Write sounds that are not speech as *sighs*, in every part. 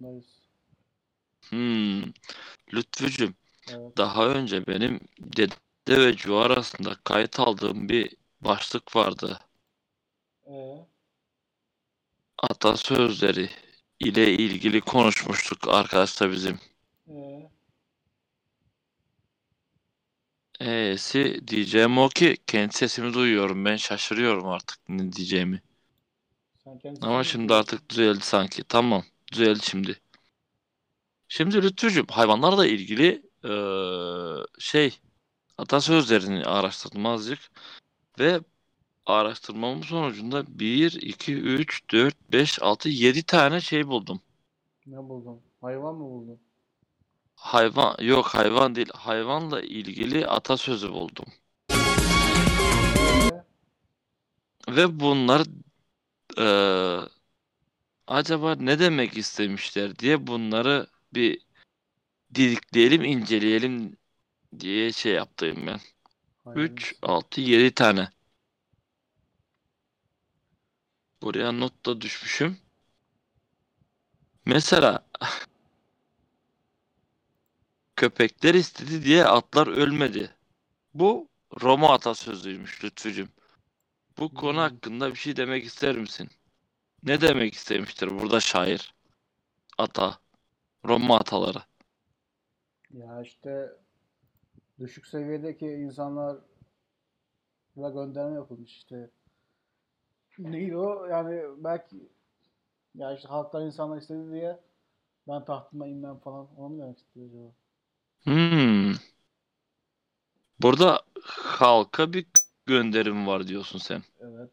zorundayız. Hmm. Lütfücüm, Evet. daha önce benim Dede ve Cu arasında kayıt aldığım bir başlık vardı. Ee, Atasözleri ile ilgili konuşmuştuk arkadaşlar bizim. ee, E'si diyeceğim o ki kendi sesimi duyuyorum. Ben şaşırıyorum artık ne diyeceğimi. Ama şimdi artık düzeldi sanki. Tamam, düzeldi şimdi. Şimdi Lütfücüğüm hayvanlarla ilgili eee, şey atasözlerini araştırdım azıcık ve araştırmamın sonucunda 1, 2, 3, 4, 5, 6, 7 tane şey buldum. Ne buldun? Hayvan mı buldun? Hayvan yok hayvan değil hayvanla ilgili atasözü buldum. Ve bunlar eee, acaba ne demek istemişler diye bunları bir didikleyelim, inceleyelim diye şey yaptım ben. hayvan 3, ismi. 6, 7 tane. Buraya not da düşmüşüm. Mesela *laughs* köpekler istedi diye atlar ölmedi. Bu Roma atasözüymüş Lütfücüm. Bu konu Hmm. hakkında bir şey demek ister misin? Ne demek istemiştir burada şair? Ata. Roma ataları. Ya işte düşük seviyedeki insanlara gönderme yapılmış işte. Neydi o? Yani belki ya işte halktan insanlar istedi diye ben tahtıma inmem falan. Onu mu demek istiyor acaba? Hmm. Burada halka bir gönderim var diyorsun sen. Evet.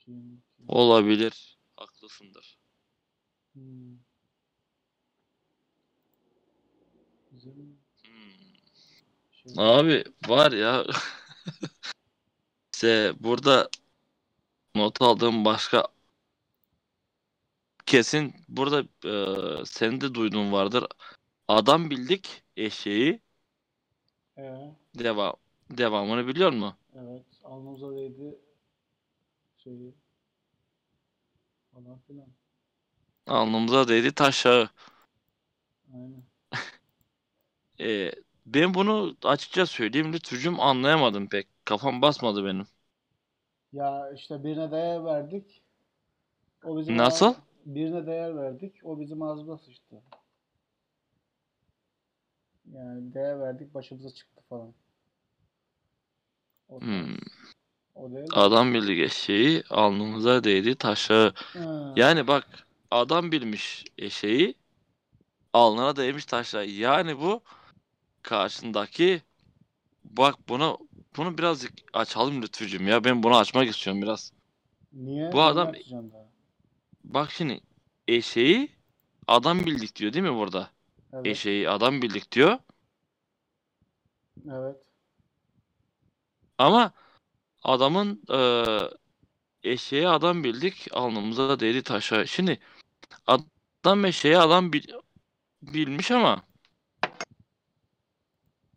Kim? Olabilir. Haklısındır. Hmm. Hmm. Abi var ya *laughs* işte burada not aldığım başka kesin burada e, senin de duyduğun vardır. Adam bildik eşeği Ee, devam devamını biliyor musun? evet. Alnımıza değdi şeyi falan filan. Alnımıza değdi taşağı. Aynen. *laughs* E, ben bunu açıkça söyleyeyim Lütfücüm anlayamadım pek. Kafam basmadı benim. Ya işte birine değer verdik. O bizim Nasıl? ağız- birine değer verdik. O bizim ağzımıza sıçtı. Yani değer verdik başımıza çıktı falan. O, tarz. Hmm. Adam bildik eşeği alnımıza değdi taşağı. Ha, Yani bak adam bilmiş eşeği alnına değmiş taşla. Yani bu karşındaki bak bunu bunu birazcık açalım Lütfücüm ya. Ben bunu açmak istiyorum biraz. Niye? bu adam-? Bak şimdi eşeği adam bildik diyor değil mi burada? Evet. Eşeği adam bildik diyor. Evet. Ama adamın eee eşeği adam bildik alnımıza da değdi taşa. Şimdi adam eşeği adam bil- bilmiş ama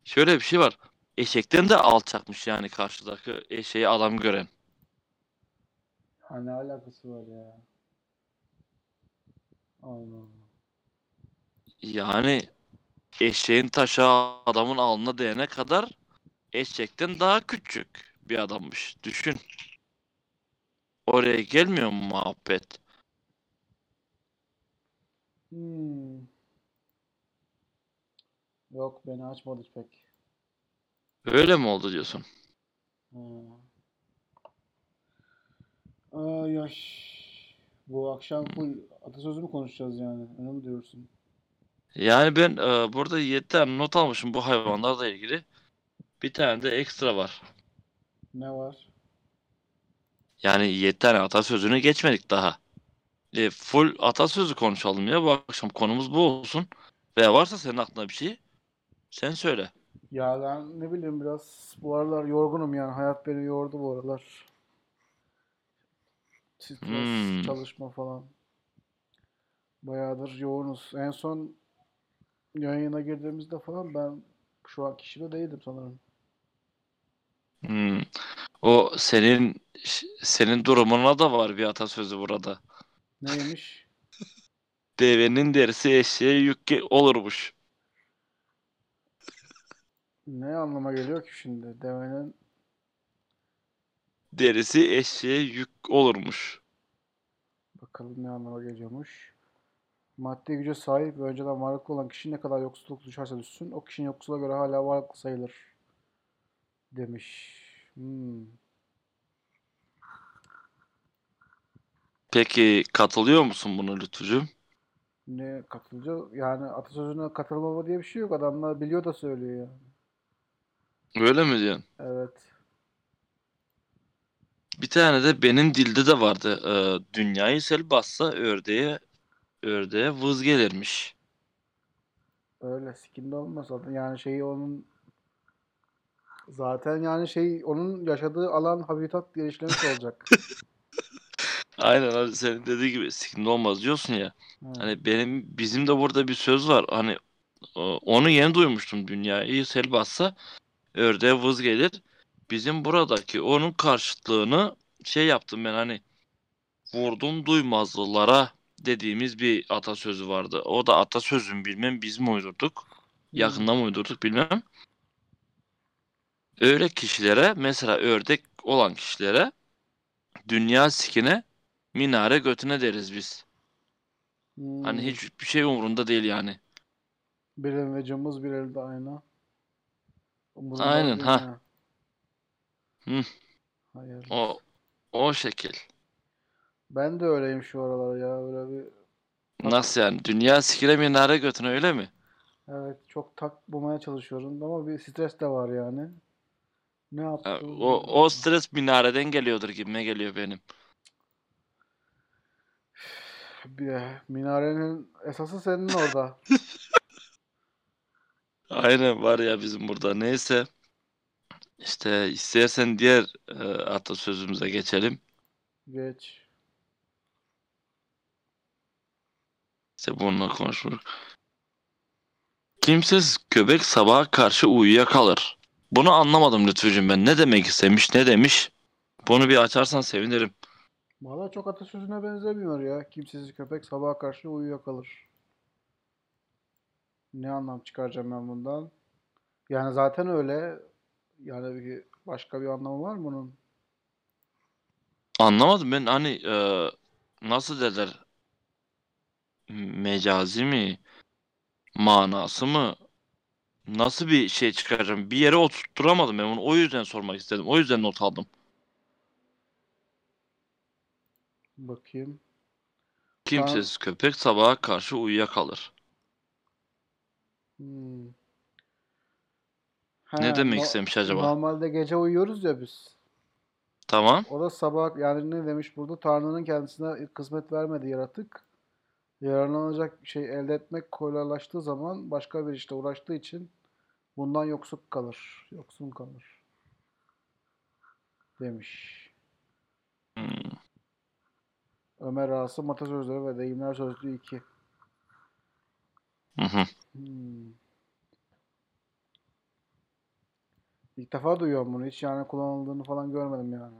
şöyle bir şey var. Eşekten de alçakmış yani karşıdaki eşeği adam gören. Ha ne alakası var ya? Allah Allah. Yani eşeğin taşı adamın alnına değene kadar eşekten daha küçük bir adammış. Düşün. Oraya gelmiyor mu muhabbet? Hmm. Yok beni açmadı pek. Öyle mi oldu diyorsun? Ha. Ay ay. Bu akşam full atasözü mü konuşacağız yani? Öyle mi diyorsun? Yani ben e, burada 7 tane not almışım bu hayvanlarla ilgili. Bir tane de ekstra var. Ne var? Yani 7 tane atasözünü geçmedik daha. E, full atasözü konuşalım ya bu akşam konumuz bu olsun. Veya varsa senin aklında bir şey sen söyle. Ya ben ne bileyim biraz bu aralar yorgunum yani. Hayat beni yordu bu aralar. Stres, Hmm. çalışma falan. Bayağıdır yoğunuz. En son yayına girdiğimizde falan ben şu an kişide değildim sanırım. Hmm. O senin senin durumuna da var bir atasözü burada. Neymiş? *laughs* Devenin derisi eşeğe yük ge- olurmuş. Ne anlama geliyor ki şimdi? Devenin Derisi eşeğe yük olurmuş. bakalım ne anlama geliyormuş. Maddi güce sahip ve önceden varlıklı olan kişi ne kadar yoksulluk düşerse düşsün, o kişinin yoksulla göre hala varlıklı sayılır. Demiş. Hmm. Peki katılıyor musun bunu Lütfücüğüm? Ne katılıcı? Yani atasözüne katılmama diye bir şey yok. Adamlar biliyor da söylüyor yani. Öyle mi diyorsun? Evet. Bir tane de benim dilde de vardı. Ee, dünyayı sel bassa ördeğe ördeğe vız gelirmiş. Öyle sikinde olmaz. Yani şeyi onun zaten yani şey onun yaşadığı alan habitat geliştirmiş olacak. *laughs* Aynen abi senin dediği gibi sikimde olmaz diyorsun ya. Evet. Hani benim bizim de burada bir söz var. Hani o- onu yeni duymuştum. Dünyayı sel bassa ördeğe vız gelir. Bizim buradaki onun karşıtlığını şey yaptım ben hani vurdum duymazlılara dediğimiz bir atasözü vardı. O da atasözü mü bilmem biz mi uydurduk? Hmm. Yakında mı uydurduk bilmem. Öyle kişilere mesela ördek olan kişilere dünya sikine minare götüne deriz biz. Hmm. Hani hiçbir şey umurunda değil yani. Bir elinde cımbız, bir elde ayna. Umurunda Aynen, ha. ha. Hı. Hayır. O o şekil. Ben de öyleyim şu aralar ya. Böyle bir Nasıl yani? Dünya sikine minare götüne öyle mi? evet çok tak bulmaya çalışıyorum ama bir stres de var yani. Ne Ha, yaptım? O, o stres minareden geliyordur gibime geliyor benim. Bir, minarenin esası senin orada. *laughs* Aynen var ya bizim burada. Neyse. İşte istersen diğer e, atasözümüze geçelim. Geç. İşte bununla konuşuruz. Kimsesiz köpek sabaha karşı uyuyakalır. Bunu anlamadım Lütfücüğüm ben. Ne demek istemiş, ne demiş? Bunu bir açarsan sevinirim. Valla çok atasözüne benzemiyor ya. Kimsesiz köpek sabaha karşı uyuyakalır. Ne anlam çıkaracağım ben bundan? Yani zaten öyle. Yani bir, başka bir anlamı var mı bunun? Anlamadım ben hani e, nasıl derler? Mecazi mi? Manası mı? Nasıl bir şey çıkaracağım? Bir yere oturtturamadım ben onu. O yüzden sormak istedim. O yüzden not aldım. Bakayım. Kimsesiz köpek sabaha karşı uyuyakalır. Hmm. Ne He, demek no- istemiş acaba? Normalde gece uyuyoruz ya biz. Tamam. O da sabah yani ne demiş burada? Tanrı'nın kendisine kısmet vermedi yaratık. Yararlanacak şey elde etmek kolaylaştığı zaman başka bir işte uğraştığı için bundan yoksun kalır. Yoksun kalır. Demiş. Hmm. Ömer Asım Atasözleri ve Deyimler Sözlüğü 2. Hı hı. Hmm. İlk defa duyuyorum bunu. Hiç yani kullanıldığını falan görmedim yani.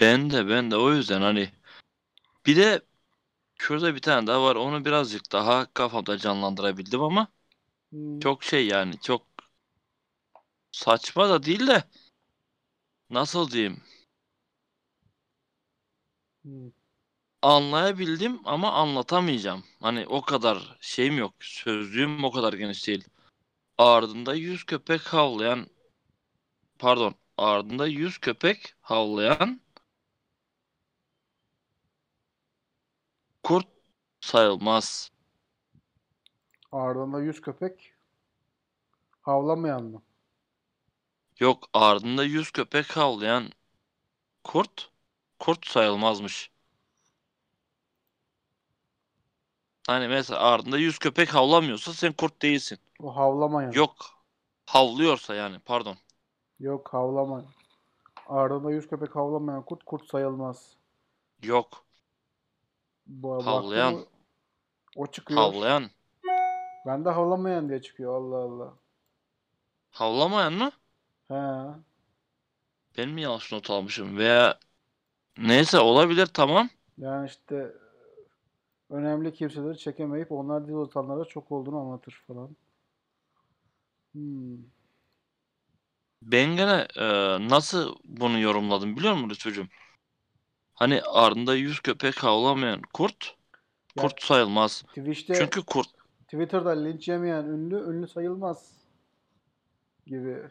Ben de ben de o yüzden hani bir de şurada bir tane daha var. Onu birazcık daha kafamda canlandırabildim ama Hmm. çok şey yani çok saçma da değil de nasıl diyeyim? Hmm. Anlayabildim ama anlatamayacağım. Hani o kadar şeyim yok. Sözlüğüm o kadar geniş değil. Ardında yüz köpek havlayan pardon ardında yüz köpek havlayan kurt sayılmaz. Ardında yüz köpek havlamayan mı? Yok ardında yüz köpek havlayan kurt kurt sayılmazmış. Hani mesela ardında yüz köpek havlamıyorsa sen kurt değilsin. O havlamayan. Yok havlıyorsa yani pardon. Yok havlamayan. Ardında yüz köpek havlamayan kurt kurt sayılmaz. Yok Bu Havlayan. o- O çıkıyor. havlayan. Ben de havlamayan diye çıkıyor. Allah Allah. Havlamayan mı? He. Ben mi yanlış not almışım veya neyse olabilir tamam. Yani işte önemli kimseleri çekemeyip onlar dil unutanlara çok olduğunu anlatır falan. Hmm. Ben gene e, nasıl bunu yorumladım biliyor musun Lütfücüğüm? Hani ardında yüz köpek havlamayan kurt Ya kurt sayılmaz. Twitch'te Çünkü kurt Twitter'da linç yemeyen ünlü ünlü sayılmaz gibi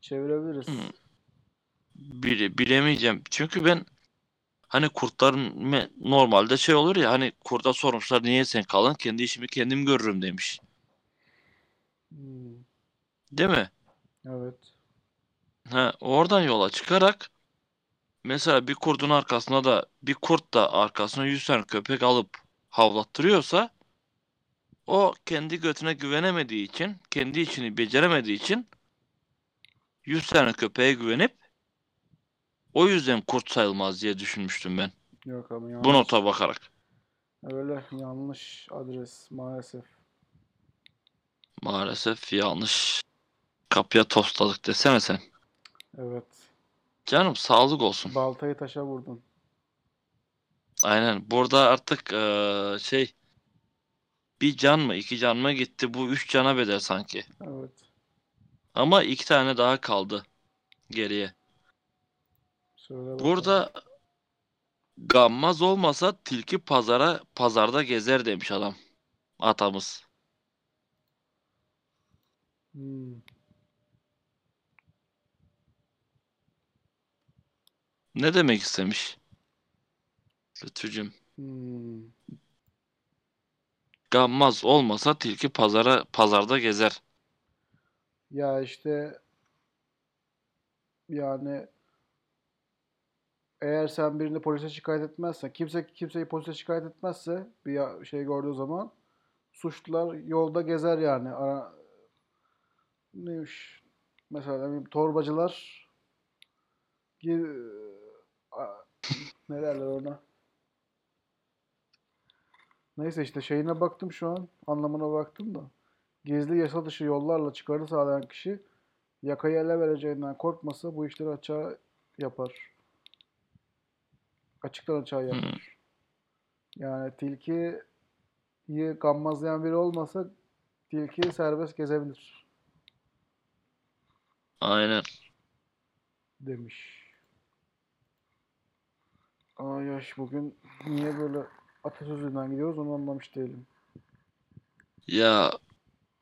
çevirebiliriz. Hmm. bile, bilemeyeceğim. Çünkü ben hani kurtların me- normalde şey olur ya hani kurda sormuşlar niye sen kalın kendi işimi kendim görürüm demiş. Hmm. Değil mi? Evet. Ha, oradan yola çıkarak mesela bir kurdun arkasına da bir kurt da arkasına 100 tane köpek alıp havlattırıyorsa o kendi götüne güvenemediği için, kendi işini beceremediği için 100 tane köpeğe güvenip o yüzden kurt sayılmaz diye düşünmüştüm ben. Yok Bu yanlış. nota bakarak. Öyle yanlış adres maalesef. Maalesef yanlış. Kapıya tostladık desene sen. Evet. Canım sağlık olsun. Baltayı taşa vurdun. Aynen. Burada artık eee, şey bir can mı iki can mı gitti. Bu üç cana bedel sanki. Evet. Ama iki tane daha kaldı geriye. Söyle bakalım. Burada gammaz olmasa tilki pazara pazarda gezer demiş adam. Atamız. Hmm. Ne demek istemiş? Lütfücüm. Hmm. Gammaz olmasa tilki pazara pazarda gezer. Ya işte yani eğer sen birini polise şikayet etmezsen, kimse kimseyi polise şikayet etmezse bir şey gördüğü zaman suçlular yolda gezer yani. Ara, neymiş? Mesela torbacılar ne derler ona? Neyse işte şeyine baktım şu an. Anlamına baktım da. Gizli yasa dışı yollarla çıkarı sağlayan kişi yakayı ele vereceğinden korkmasa bu işleri açığa yapar. Açıktan açığa Hmm. yapar. Yani tilkiyi gammazlayan biri olmasa tilki serbest gezebilir Aynen. demiş. Ay yaş bugün niye böyle atasözünden gidiyoruz onu anlamış değilim. Ya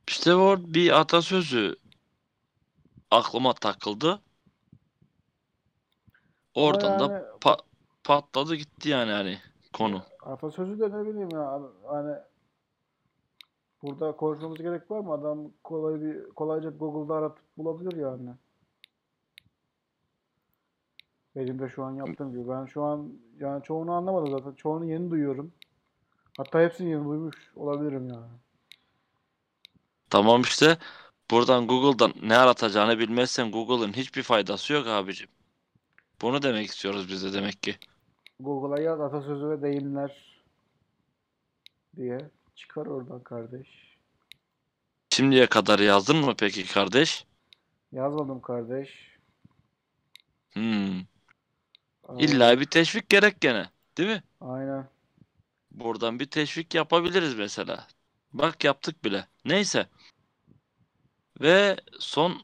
işte o bir atasözü aklıma takıldı. Oradan da yani pa- patladı gitti yani hani konu. atasözü de ne bileyim ya hani burada konuşmamız gerek var mı? Adam kolay bir kolayca Google'da aratıp bulabilir yani. Benim de şu an yaptığım gibi. Ben şu an yani çoğunu anlamadım zaten. Çoğunu yeni duyuyorum. Hatta hepsini yeni duymuş olabilirim yani. Tamam işte buradan Google'dan ne aratacağını bilmezsen Google'ın hiçbir faydası yok abicim. Bunu demek istiyoruz biz de demek ki. Google'a yaz atasözü ve deyimler diye çıkar oradan kardeş. Şimdiye kadar yazdın mı peki kardeş? Yazmadım kardeş. Hmm. İlla bir teşvik gerek gene, değil mi? aynen. Buradan bir teşvik yapabiliriz mesela. Bak yaptık bile. Neyse. Ve son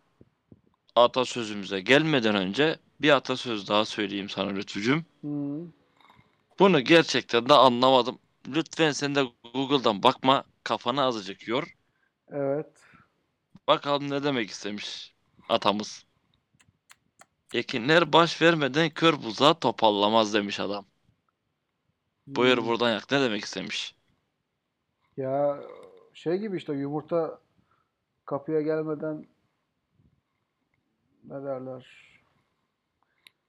atasözümüze gelmeden önce bir atasöz daha söyleyeyim sana Lütfücüğüm. Hı. Bunu gerçekten de anlamadım. Lütfen sen de Google'dan bakma. Kafanı azıcık yor. Evet. Bakalım ne demek istemiş atamız. Ekinler baş vermeden kör buzağı topallamaz demiş adam. Buyur Hmm. buradan yak. Ne demek istemiş? Ya şey gibi işte yumurta kapıya gelmeden ne derler?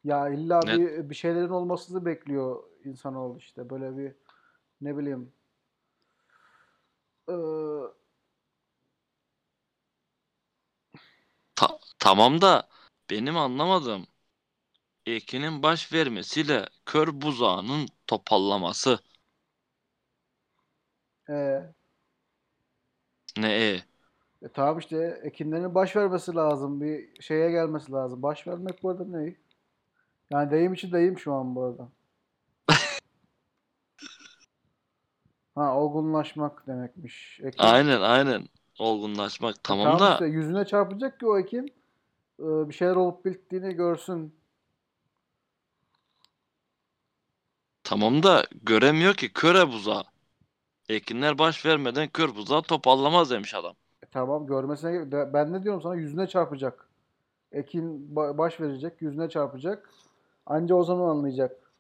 Ya illa Ne? bir bir şeylerin olmasını bekliyor insanoğlu işte böyle bir ne bileyim eee, Ta- tamam da benim anlamadığım ekinin baş vermesiyle kör buzağının topallaması. e, Ne e? E tamam işte ekinlerin baş vermesi lazım. Bir şeye gelmesi lazım. Baş vermek bu arada ne? Yani deyim içi deyim şu an bu arada. *laughs* Ha olgunlaşmak demekmiş. Ekin, Aynen aynen. Olgunlaşmak. Tamam tamam da işte yüzüne çarpacak ki o ekin e, bir şeyler olup bittiğini görsün. tamam da göremiyor ki köre buzağı. Ekinler baş vermeden kör buzağı topallamaz demiş adam. E tamam görmesine ben ne diyorum sana yüzüne çarpacak. Ekin ba- baş verecek, yüzüne çarpacak. Anca o zaman anlayacak.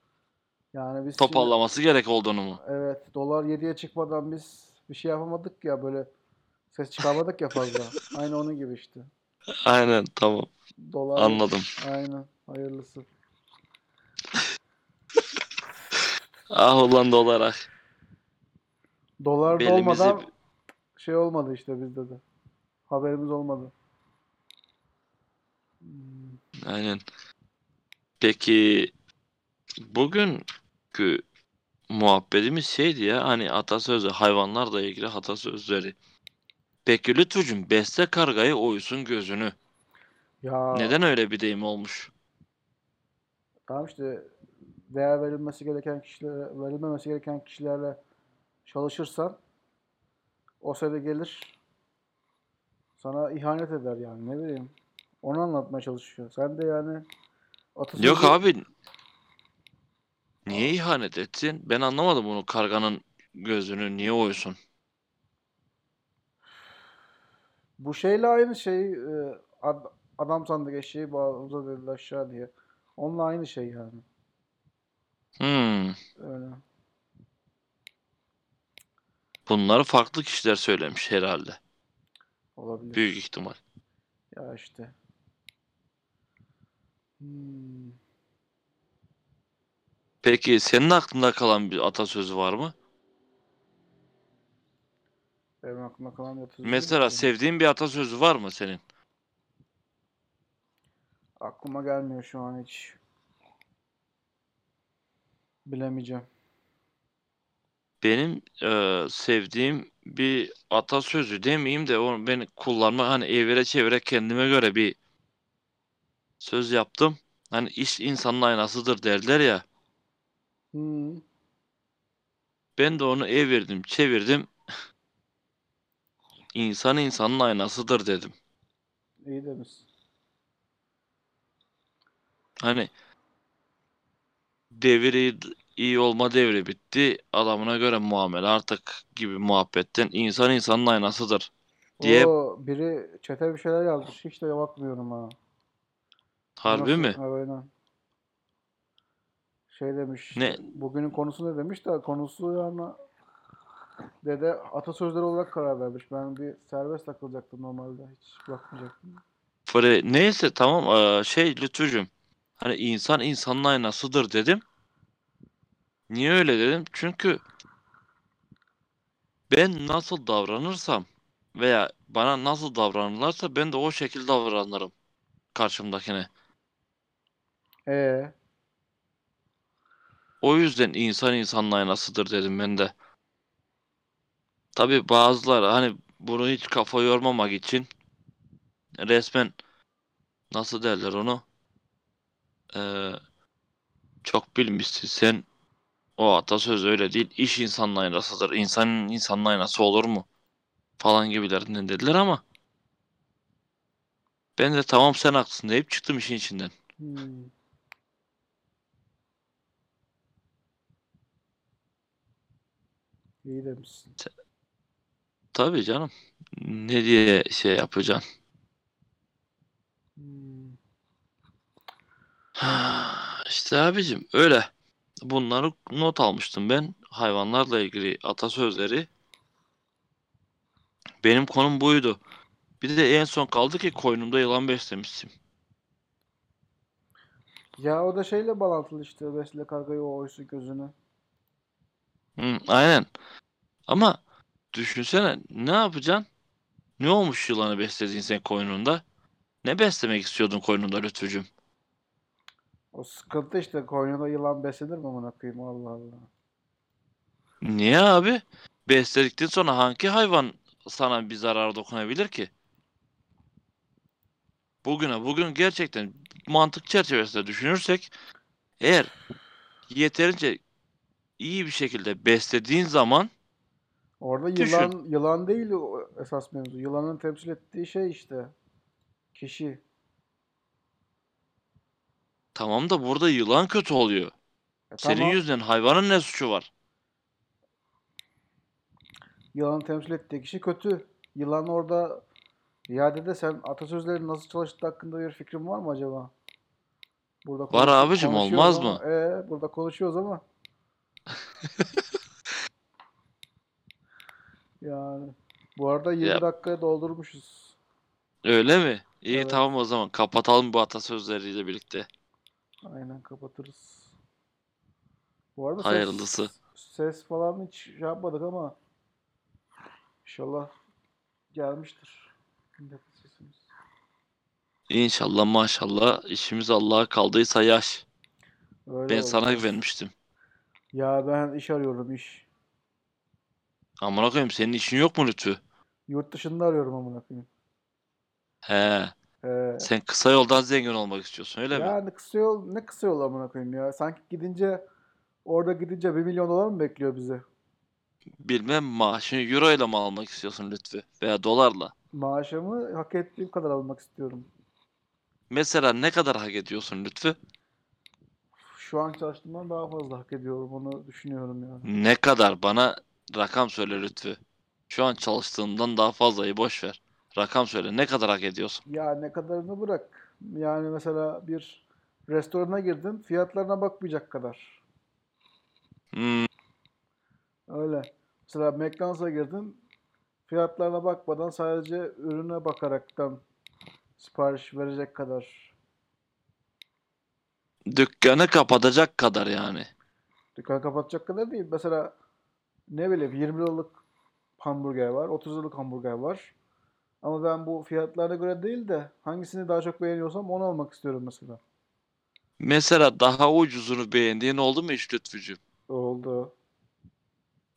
Yani biz şimdi- Topallaması gerek olduğunu mu? evet dolar 7'ye çıkmadan biz bir şey yapamadık ya böyle ses çıkarmadık ya fazla. *laughs* Aynı onun gibi işte. Aynen tamam. Dolar Anladım. Aynen. Hayırlısı. Ah olarak. Dolar da Belimizi olmadan şey olmadı işte bizde de. Haberimiz olmadı. Aynen. Peki bugünkü muhabbetimiz şeydi ya hani atasözü hayvanlarla ilgili atasözleri. Peki Lütfücüğüm besle kargayı oysun gözünü. Ya Neden öyle bir deyim olmuş? tamam işte değer verilmesi gereken kişilere, verilmemesi gereken kişilerle çalışırsan o sene gelir sana ihanet eder yani ne bileyim. Onu anlatmaya çalışıyor. Sen de yani atasözü Yok abi. Niye ihanet etsin? Ben anlamadım bunu karganın gözünü niye oysun? Bu şeyle aynı şey e, ad- adam sandık eşeği bağladı dedi aşağı diye. Onunla aynı şey yani. Hmm. Öyle. Bunları farklı kişiler söylemiş herhalde. Olabilir. Büyük ihtimal. Ya işte. Hmm. Peki senin aklında kalan bir atasözü var mı? Benim aklıma kalan bir atasözü Mesela sevdiğin bir atasözü var mı senin? Aklıma gelmiyor şu an hiç. Bilemeyeceğim. Benim eee, sevdiğim bir atasözü demeyeyim de onu ben kullanma hani evire çevire kendime göre bir söz yaptım. Hani iş insanın aynasıdır derler ya. Hmm. Ben de onu evirdim, çevirdim. İnsan insanın aynasıdır dedim. İyi demişsin. Hani devir iyi, olma devri bitti. Adamına göre muamele artık gibi muhabbetten insan insanın aynasıdır diye O biri çete bir şeyler yazmış. Hiç de bakmıyorum ha. harbi Nasıl? mi? Aynen. Şey demiş. Ne? Bugünün konusu ne demiş de konusu yani dede atasözleri olarak karar vermiş. Ben bir serbest takılacaktım normalde. Hiç bakmayacaktım. Fre neyse tamam eee, şey Lütfücüğüm. Hani insan insanın aynasıdır dedim. Niye öyle dedim? Çünkü ben nasıl davranırsam veya bana nasıl davranırlarsa ben de o şekilde davranırım karşımdakine. Ee, O yüzden insan insanın aynasıdır dedim ben de. Tabii bazıları hani bunu hiç kafa yormamak için resmen nasıl derler onu? Ee, çok bilmişsin sen. O atasöz öyle değil. İş insanın aynasıdır. İnsanın insanın aynası olur mu? Falan gibilerinden dediler ama ben de tamam sen haklısın deyip çıktım işin içinden. hmm. İyi demişsin. Tabii canım. Ne diye şey yapacaksın? Hmm. *sighs* İşte abicim öyle. Bunları not almıştım ben. Hayvanlarla ilgili atasözleri. Benim konum buydu. Bir de en son kaldı ki koynumda yılan beslemiştim. Ya o da şeyle bağlantılı işte. Besle kargayı o oysun gözünü. Hı, aynen. Ama düşünsene ne yapacaksın? Ne olmuş yılanı beslediğin sen koynunda? Ne beslemek istiyordun koynunda Lütfücüğüm? O sıkıntı işte. Koyunda yılan beslenir mi amına koyayım? Allah Allah. Niye abi? Besledikten sonra hangi hayvan sana bir zarar dokunabilir ki? Bugüne bugün gerçekten mantık çerçevesinde düşünürsek eğer yeterince iyi bir şekilde beslediğin zaman Orada Düşün. yılan yılan değil o esas mevzu. Yılanın temsil ettiği şey işte. Kişi. tamam da burada yılan kötü oluyor. E Senin tamam. yüzünden hayvanın ne suçu var? Yılanın temsil ettiği kişi kötü. Yılan orada iadede sen atasözlerin nasıl çalıştığı hakkında bir fikrin var mı acaba? Burada Var abicim, olmaz ama- mı? Ee, burada konuşuyoruz ama. *laughs* yani bu arada 20 Ya- dakikaya doldurmuşuz. Öyle mi? İyi Evet. tamam o zaman kapatalım bu atasözleriyle birlikte. Aynen kapatırız. Bu arada Hayırlısı. ses, ses falan hiç şey yapmadık ama inşallah gelmiştir. Milletin sesimiz. İnşallah maşallah işimiz Allah'a kaldıysa yaş. Öyle Ben sana olacak. güvenmiştim. Ya ben iş arıyorum iş. Amına koyayım senin işin yok mu Lütfü? Yurt dışında arıyorum amına koyayım. He, Ee, sen kısa yoldan zengin olmak istiyorsun öyle mi? yani kısa yol ne kısa yol amına koyayım ya. Sanki gidince orada gidince 1 milyon dolar mı bekliyor bizi? Bilmem maaşını euro ile mi almak istiyorsun Lütfü? Veya dolarla. Maaşımı hak ettiğim kadar almak istiyorum. Mesela ne kadar hak ediyorsun Lütfü? Şu an çalıştığımdan daha fazla hak ediyorum. Onu düşünüyorum yani. Ne kadar? Bana rakam söyle Lütfü. Şu an çalıştığından daha fazlayı boş ver. Rakam söyle. Ne kadar hak ediyorsun? Ya ne kadarını bırak. Yani mesela bir restorana girdin, fiyatlarına bakmayacak kadar. Hmm, Öyle. Mesela McDonald's'a girdin, fiyatlarına bakmadan sadece ürüne bakaraktan sipariş verecek kadar. dükkanı kapatacak kadar yani. Dükkanı kapatacak kadar değil. Mesela ne bileyim 20 liralık hamburger var, 30 liralık hamburger var. Ama ben bu fiyatlarına göre değil de hangisini daha çok beğeniyorsam onu almak istiyorum mesela. Mesela daha ucuzunu beğendiğin oldu mu hiç Lütfücüğüm? Oldu.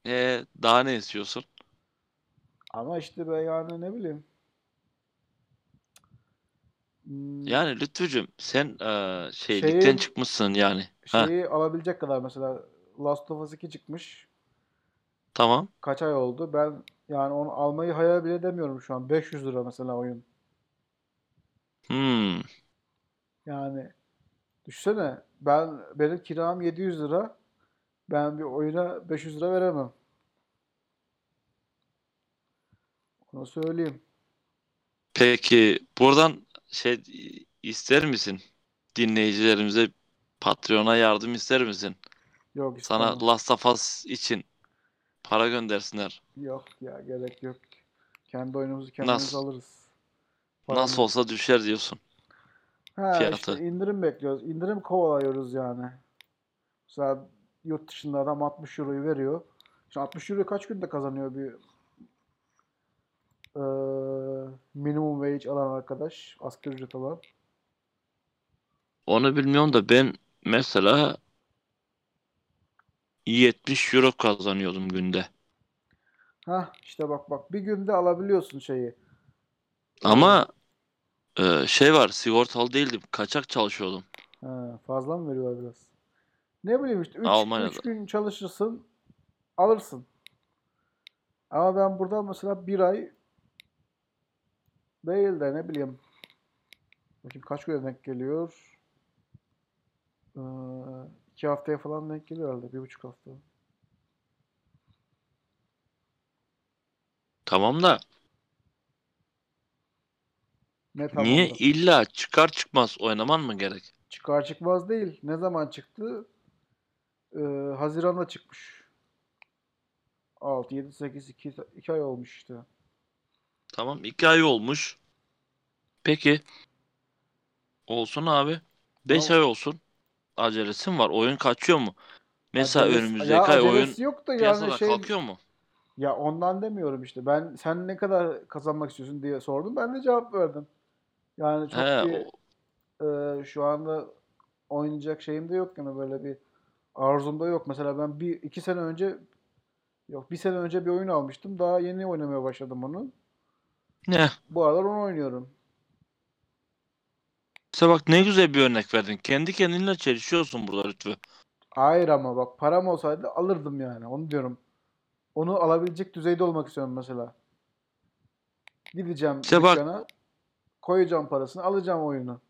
Ee, daha ne istiyorsun? Ama işte ben yani ne bileyim. Hmm, Yani Lütfücüğüm sen eee şey Şeyin- ligden çıkmışsın yani. Ha, şeyi alabilecek kadar mesela Last of Us 2 çıkmış. Tamam. Kaç ay oldu? Ben yani onu almayı hayal bile edemiyorum şu an. 500 lira mesela oyun. Hmm. Yani düşünsene ben benim kiram 700 lira. Ben bir oyuna 500 lira veremem. Onu söyleyeyim. Peki buradan şey ister misin? Dinleyicilerimize Patreon'a yardım ister misin? Yok Sana istemem. Last of Us için para göndersinler. Yok ya gerek yok. Kendi oyunumuzu kendimiz Nasıl? alırız. Nasıl Paramı. olsa düşer diyorsun. Ha fiyatı? işte indirim bekliyoruz. İndirim kovalıyoruz yani. Mesela yurt dışında adam 60 euroyu veriyor. Şimdi 60 euro kaç günde kazanıyor bir eee, minimum wage alan arkadaş, asgari ücret alan? Onu bilmiyorum da ben mesela 70 euro kazanıyordum günde. Hah işte bak bak bir günde alabiliyorsun şeyi. Ama eee, şey var sigortalı değildim. Kaçak çalışıyordum. Ha, fazla mı veriyorlar biraz? Ne bileyim işte 3 Almanya'da. gün çalışırsın alırsın. Ama ben burada mesela bir ay değil de ne bileyim bakayım kaç güne denk geliyor? Ee, iki haftaya falan denk geliyor herhalde. Bir buçuk hafta. Tamam da Ne niye tamamdır. illa çıkar çıkmaz oynaman mı gerek? Çıkar çıkmaz değil. Ne zaman çıktı? Ee, Haziran'da çıkmış. 6, 7, 8, 2, 2 ay olmuş işte. Tamam iki ay olmuş. Peki. Olsun abi. 5 Tamam. ay olsun. Acelesi mi var? Oyun kaçıyor mu? Mesela Acelesi- önümüzdeki ay oyun yok da yani şey kalkıyor mu? ya ondan demiyorum işte. Ben sen ne kadar kazanmak istiyorsun diye sordum. Ben de cevap verdim. Yani çok He, bir o- e, şu anda oynayacak şeyim de yok yani böyle bir arzum da yok. Mesela ben bir iki sene önce Yok bir sene önce bir oyun almıştım. Daha yeni oynamaya başladım onu. Ne? Bu aralar onu oynuyorum. İşte bak ne güzel bir örnek verdin. Kendi kendinle çelişiyorsun burada Lütfü. Hayır ama bak param olsaydı alırdım yani. Onu diyorum. Onu alabilecek düzeyde olmak istiyorum mesela. Gideceğim İşte bak- dükkana, koyacağım parasını, alacağım oyunu.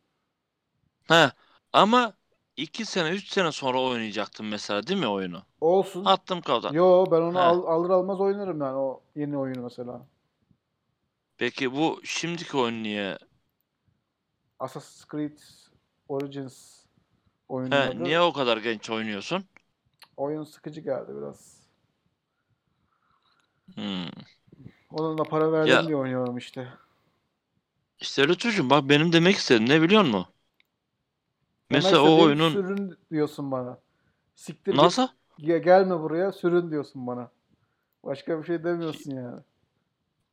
He. Ama 2 sene 3 sene sonra oynayacaktın mesela değil mi oyunu? Olsun. Attım kavdan. Yo ben onu He. al- alır almaz oynarım yani o yeni oyunu mesela. Peki bu şimdiki oyun niye? Assassin's Creed Origins oyunun He, niye o kadar genç oynuyorsun? Oyun sıkıcı geldi biraz. Hmm. Onun da para verdim Ya- diye oynuyorum işte. İşte Lütfücüğüm bak benim demek istediğim ne biliyor musun? Mesela o oyunun sürün diyorsun bana. Siktir git, nasıl? ge- gelme buraya sürün diyorsun bana. Başka bir şey demiyorsun yani.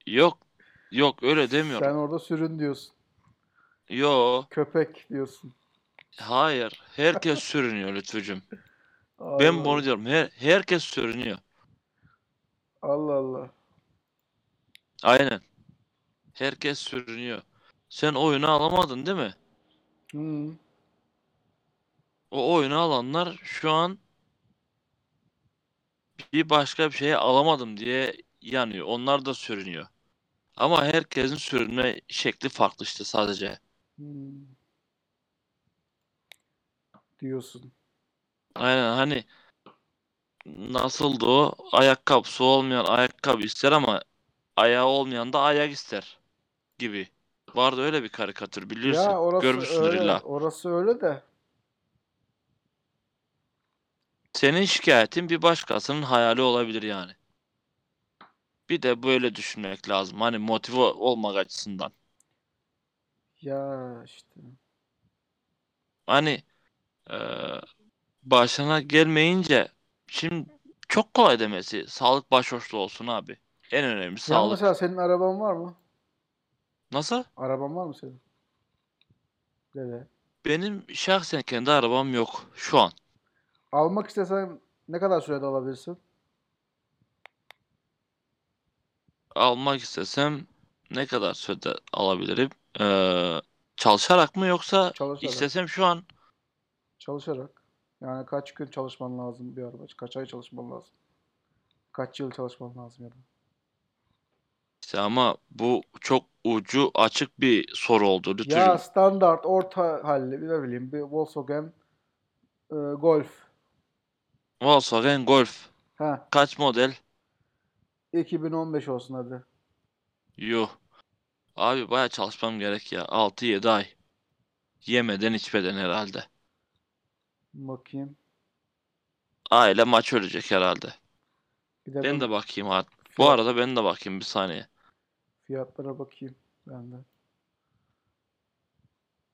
Yok. Yok öyle demiyorum. Sen orada sürün diyorsun. Yo. Köpek diyorsun. Hayır. Herkes sürünüyor Lütfücüğüm. Allah Ben bunu diyorum. Her, herkes sürünüyor. Allah Allah. Aynen. Herkes sürünüyor. Sen oyunu alamadın değil mi? Hmm. O oyunu alanlar şu an bir başka bir şeye alamadım diye yanıyor. Onlar da sürünüyor. Ama herkesin sürünme şekli farklı işte sadece. Hmm. Diyorsun. Aynen hani nasıldı o? Ayakkabısı olmayan ayakkabı ister ama ayağı olmayan da ayak ister gibi. Vardı öyle bir karikatür bilirsin. Ya orası Görmüşsündür öyle. illa. Orası öyle de. Senin şikayetin bir başkasının hayali olabilir yani. Bir de böyle düşünmek lazım. Hani motive olmak açısından. Ya işte. Hani eee, başına gelmeyince şimdi çok kolay demesi. Sağlık başhoşluğu olsun abi. En önemli Ya sağlık. mesela senin araban var mı? Nasıl? Araban var mı senin? Dede. Benim şahsen kendi arabam yok şu an. Almak istesen ne kadar sürede alabilirsin? Almak istesem ne kadar sürede alabilirim? Eee, çalışarak mı yoksa Çalışarak. istesem şu an Çalışarak. Yani kaç gün çalışman lazım bir araba? Kaç ay çalışman lazım? Kaç yıl çalışman lazım ya da? işte ama bu çok ucu açık bir soru oldu Ya standart, orta halli, bir ne bileyim bir Volkswagen e, Golf. Volkswagen Golf. Ha, Kaç model? 2015 olsun hadi. Yuh. Abi baya çalışmam gerek ya. 6-7 ay. Yemeden içmeden herhalde. Bakayım. Aile maç ölecek herhalde. Bir de Ben ben de bakayım abi. Bu fiyat- arada ben de bakayım bir saniye. fiyatlara bakayım ben de.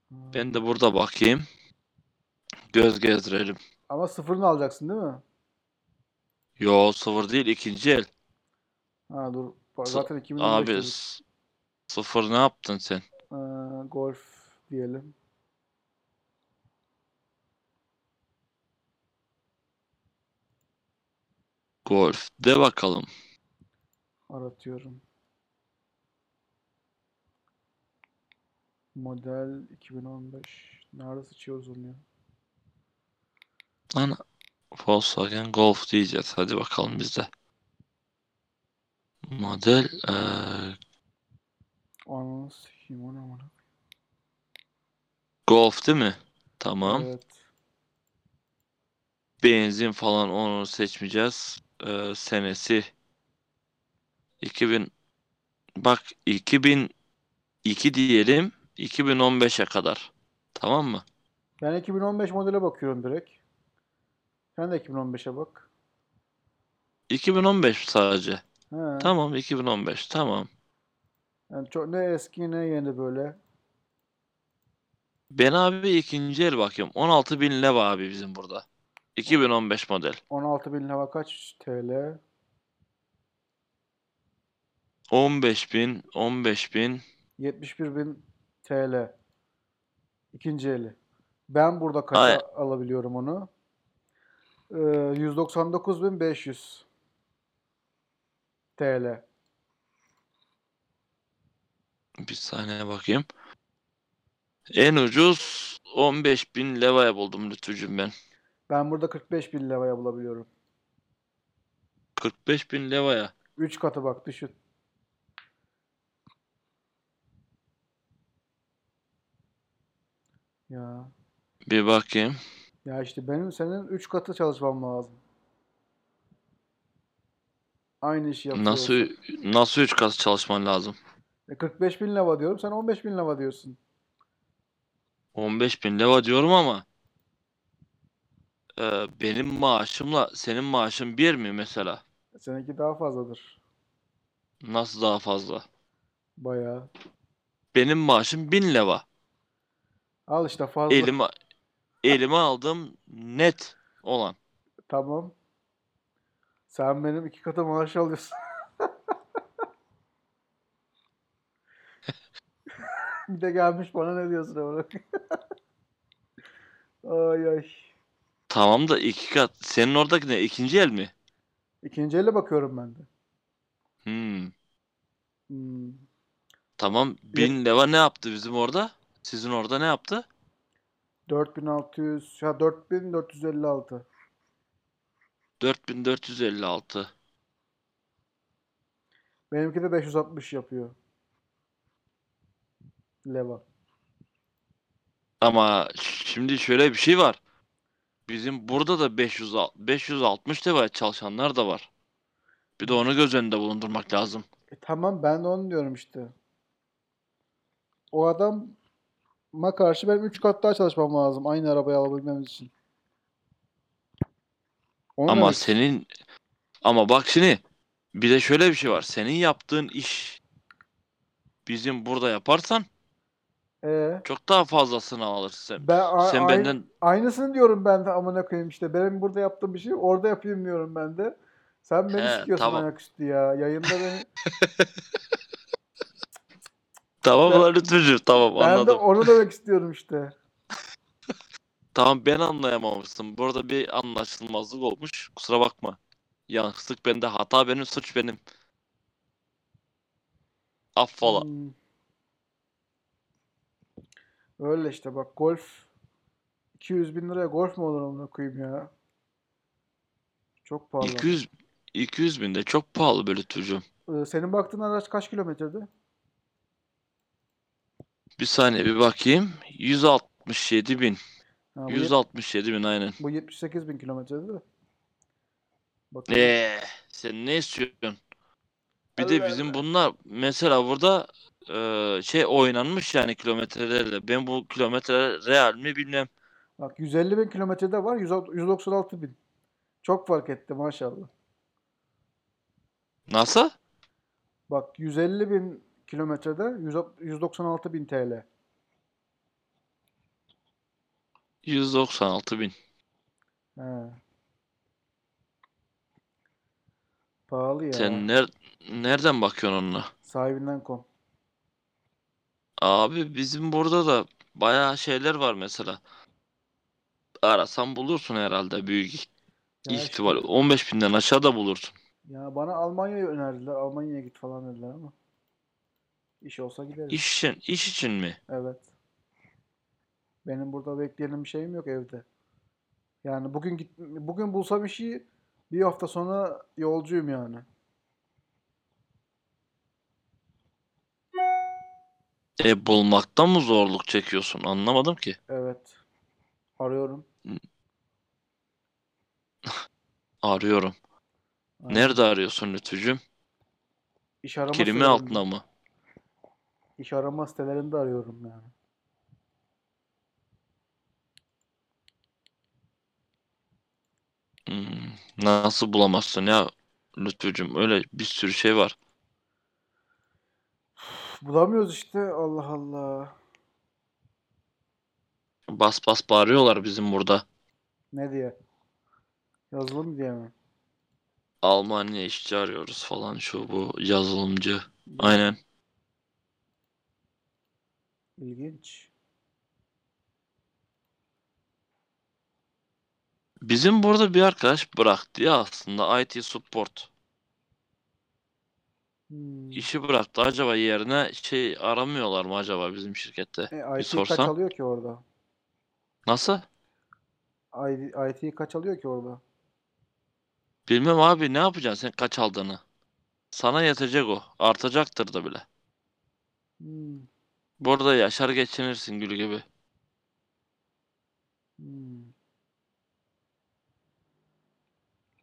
Ha. Ben de burada bakayım. Göz gezdirelim. Ama sıfırını alacaksın değil mi? Yo sıfır değil ikinci el. Ha dur. Sı- Zaten 2015 Abi dedik. Sıfır ne yaptın sen? Ee, Golf diyelim. Golf. De bakalım. Aratıyorum. Model 2015. Nerede sıçıyoruz onu ya? Lan Volkswagen Golf diyeceğiz. Hadi bakalım biz de. Model eee, Ananı sikeyim o ne amına. Golf değil mi? Tamam. Evet. Benzin falan onu seçmeyeceğiz. Ee, senesi 2000 bak 2002 diyelim 2015'e kadar. Tamam mı? Ben 2015 modele bakıyorum direkt. Sen de 2015'e bak. 2015 sadece. He. Tamam 2015 tamam. Yani çok ne eski ne yeni böyle. Ben abi ikinci el bakıyorum. 16.000 leva abi bizim burada. 2015 model. 16.000 hava kaç TL? 15.000 15.000 71.000 TL. İkinci eli. Ben burada kaça Ay. alabiliyorum onu? Ee, 199.500. TL. Bir saniye bakayım. En ucuz 15.000 levaya buldum Lütfücüğüm ben. Ben burada 45 bin levaya bulabiliyorum. 45.000 levaya. 3 katı bak düşün. Ya. Bir bakayım. Ya işte benim senin 3 katı çalışmam lazım. Aynı işi yapıyor Nasıl nasıl 3 kat çalışman lazım? E 45 bin leva diyorum. Sen 15 bin leva diyorsun. 15.000 leva diyorum ama e, benim maaşımla senin maaşın bir mi mesela? Seninki daha fazladır. Nasıl daha fazla? Bayağı. Benim maaşım 1000 leva. Al işte fazla. Elime elime aldığım net olan. Tamam. Sen benim iki katı maaş alıyorsun. *laughs* Bir de gelmiş bana ne diyorsun ama. *laughs* Ay ay. Tamam da iki kat. Senin oradaki ne? İkinci el mi? İkinci elle bakıyorum ben de. Hmm. Hmm. Tamam. 1000 leva ne yaptı bizim orada? Sizin orada ne yaptı? 4600, ya 4456. 4456. Benimki de 560 yapıyor. Leva. Ama şimdi şöyle bir şey var. Bizim burada da 500 560 leva çalışanlar da var. Bir de onu göz önünde bulundurmak lazım. E tamam ben de onu diyorum işte. O adama karşı benim 3 kat daha çalışmam lazım aynı arabayı alabilmemiz için. Onu Ama demek- senin ama bak şimdi bir de şöyle bir şey var. Senin yaptığın iş bizim burada yaparsan Ee, çok daha fazlasını alırsın sen. ben a- Sen benden aynısını diyorum ben de amına koyayım işte. Benim burada yaptığım bir şey orada yapayım diyorum ben de. Sen beni He, sikiyorsun tamam. ayaküstü ya. Yayında beni *laughs* tamam Ben- lan Lütfücüğüm tamam ben de anladım. onu demek istiyorum işte. *laughs* Tamam ben anlayamamıştım. Burada bir anlaşılmazlık olmuş. Kusura bakma. Yanlışlık bende. Hata benim, suç benim. Affola. Hmm. Öyle işte bak golf 200 bin liraya golf mu olur amına koyayım ya? Çok pahalı. 200 200 bin de çok pahalı böyle Lütfücüğüm. Ee, senin baktığın araç kaç kilometrede? Bir saniye bir bakayım. 167 bin. Ha, bu, yet- 167 bin aynen. bu 78 bin kilometrede de. Bakayım. Eee sen ne istiyorsun? Bir de bizim bunlar mesela burada eee, şey oynanmış yani kilometrelerle. Ben bu kilometre real mi bilmem. Bak 150 bin kilometrede var 100 196 bin. Çok fark etti maşallah. Nasıl? Bak 150 bin kilometrede 100 196 bin TL. 196 bin. He. Pahalı ya. Sen ner nereden bakıyorsun onunla? Sahibinden kom. Abi bizim burada da bayağı şeyler var mesela. Arasan bulursun herhalde büyük Ya ihtimal. işte, 15 binden aşağı da bulursun. ya bana Almanya'yı önerdiler. Almanya'ya git falan dediler ama. İş olsa gideriz. İş için, iş için mi? Evet. Benim burada bekleyenim bir şeyim yok evde. Yani bugün git bugün bulsam işi bir hafta sonra yolcuyum yani. E bulmaktan mı zorluk çekiyorsun? Anlamadım ki. Evet. Arıyorum. *laughs* Arıyorum. Aynen. Nerede arıyorsun Lütfücüğüm? İş arama Kelime sitelerinde- altında mı? İş arama sitelerinde arıyorum yani. Hmm, nasıl bulamazsın ya Lütfücüğüm? Öyle bir sürü şey var. Bulamıyoruz işte. Allah Allah. Bas bas bağırıyorlar bizim burada. Ne diye? Yazılım diye mi? Almanya işçi arıyoruz falan şu bu yazılımcı. Aynen. İlginç. Bizim burada bir arkadaş bıraktı ya aslında IT support. Hmm. işi bıraktı. Acaba yerine şey aramıyorlar mı acaba bizim şirkette? E, Bir IT kaç alıyor ki orada? Nasıl? IT, IT kaç alıyor ki orada? Bilmem abi ne yapacaksın sen kaç aldığını. Sana yetecek o. Artacaktır da bile. Hmm. Burada yaşar geçinirsin gül gibi. Hmm.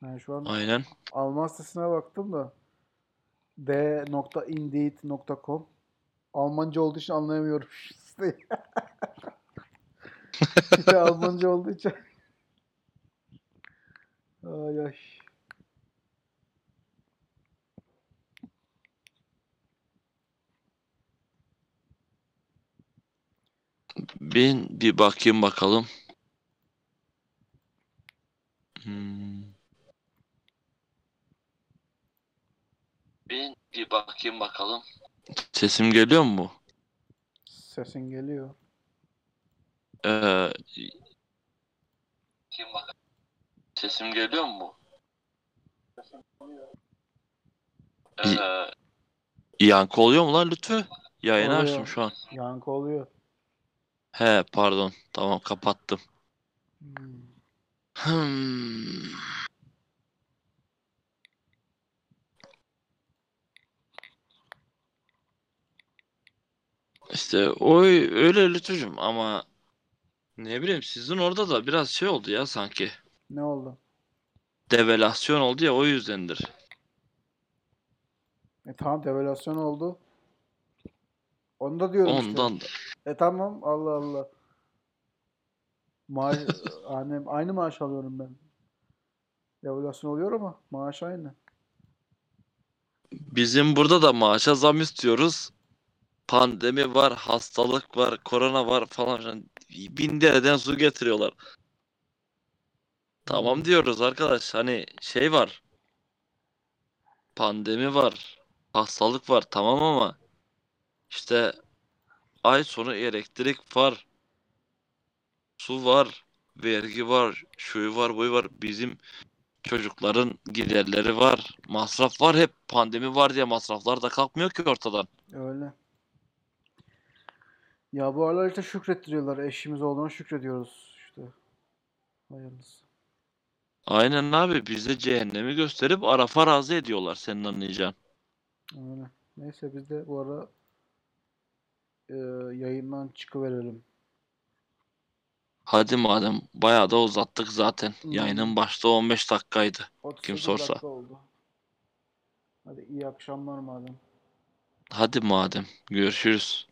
Ben şu an Aynen. Alman sitesine baktım da d.indeed.com Almanca olduğu için anlayamıyorum siteyi. Site *laughs* Almanca olduğu için. Ay ay. Bir, bir bakayım bakalım. Hmm. Bir, bir bakayım bakalım. Sesim geliyor mu? Sesin geliyor. Ee, Bakayım bakalım. Sesim geliyor mu? Ee, yankı oluyor mu lan Lütfü? Yayını Oluyor. açtım şu an. Yankı oluyor. He pardon. Tamam kapattım. Hmm. Hmm. İşte o öyle Lütfücüm ama ne bileyim sizin orada da biraz şey oldu ya sanki. Ne oldu? Develasyon oldu ya o yüzdendir. E tamam devalüasyon oldu. Onu da diyorum işte. Ondan da. E tamam Allah Allah. Maaş *laughs* hani aynı maaş alıyorum ben. Devalüasyon oluyor ama maaş aynı. Bizim burada da maaşa zam istiyoruz. Pandemi var, hastalık var, korona var falan filan. Bin dereden su getiriyorlar. Tamam diyoruz arkadaş. Hani şey var. Pandemi var. Hastalık var tamam ama işte ay sonu elektrik var. Su var. Vergi var. Şu var, bu var. Bizim çocukların giderleri var. Masraf var hep. Pandemi var diye masraflar da kalkmıyor ki ortadan. Öyle. Ya bu aralar işte şükrettiriyorlar. Eşimiz olduğuna şükrediyoruz işte. Hayırlısı. Aynen abi bize cehennemi gösterip Araf'a razı ediyorlar senin anlayacağın. Öyle. Neyse biz de bu ara e, yayından çıkıverelim. Hadi madem bayağı da uzattık zaten. Hmm. Yayının başta 15 dakikaydı. 38 sorsa. dakika oldu. Hadi iyi akşamlar madem. Hadi madem görüşürüz.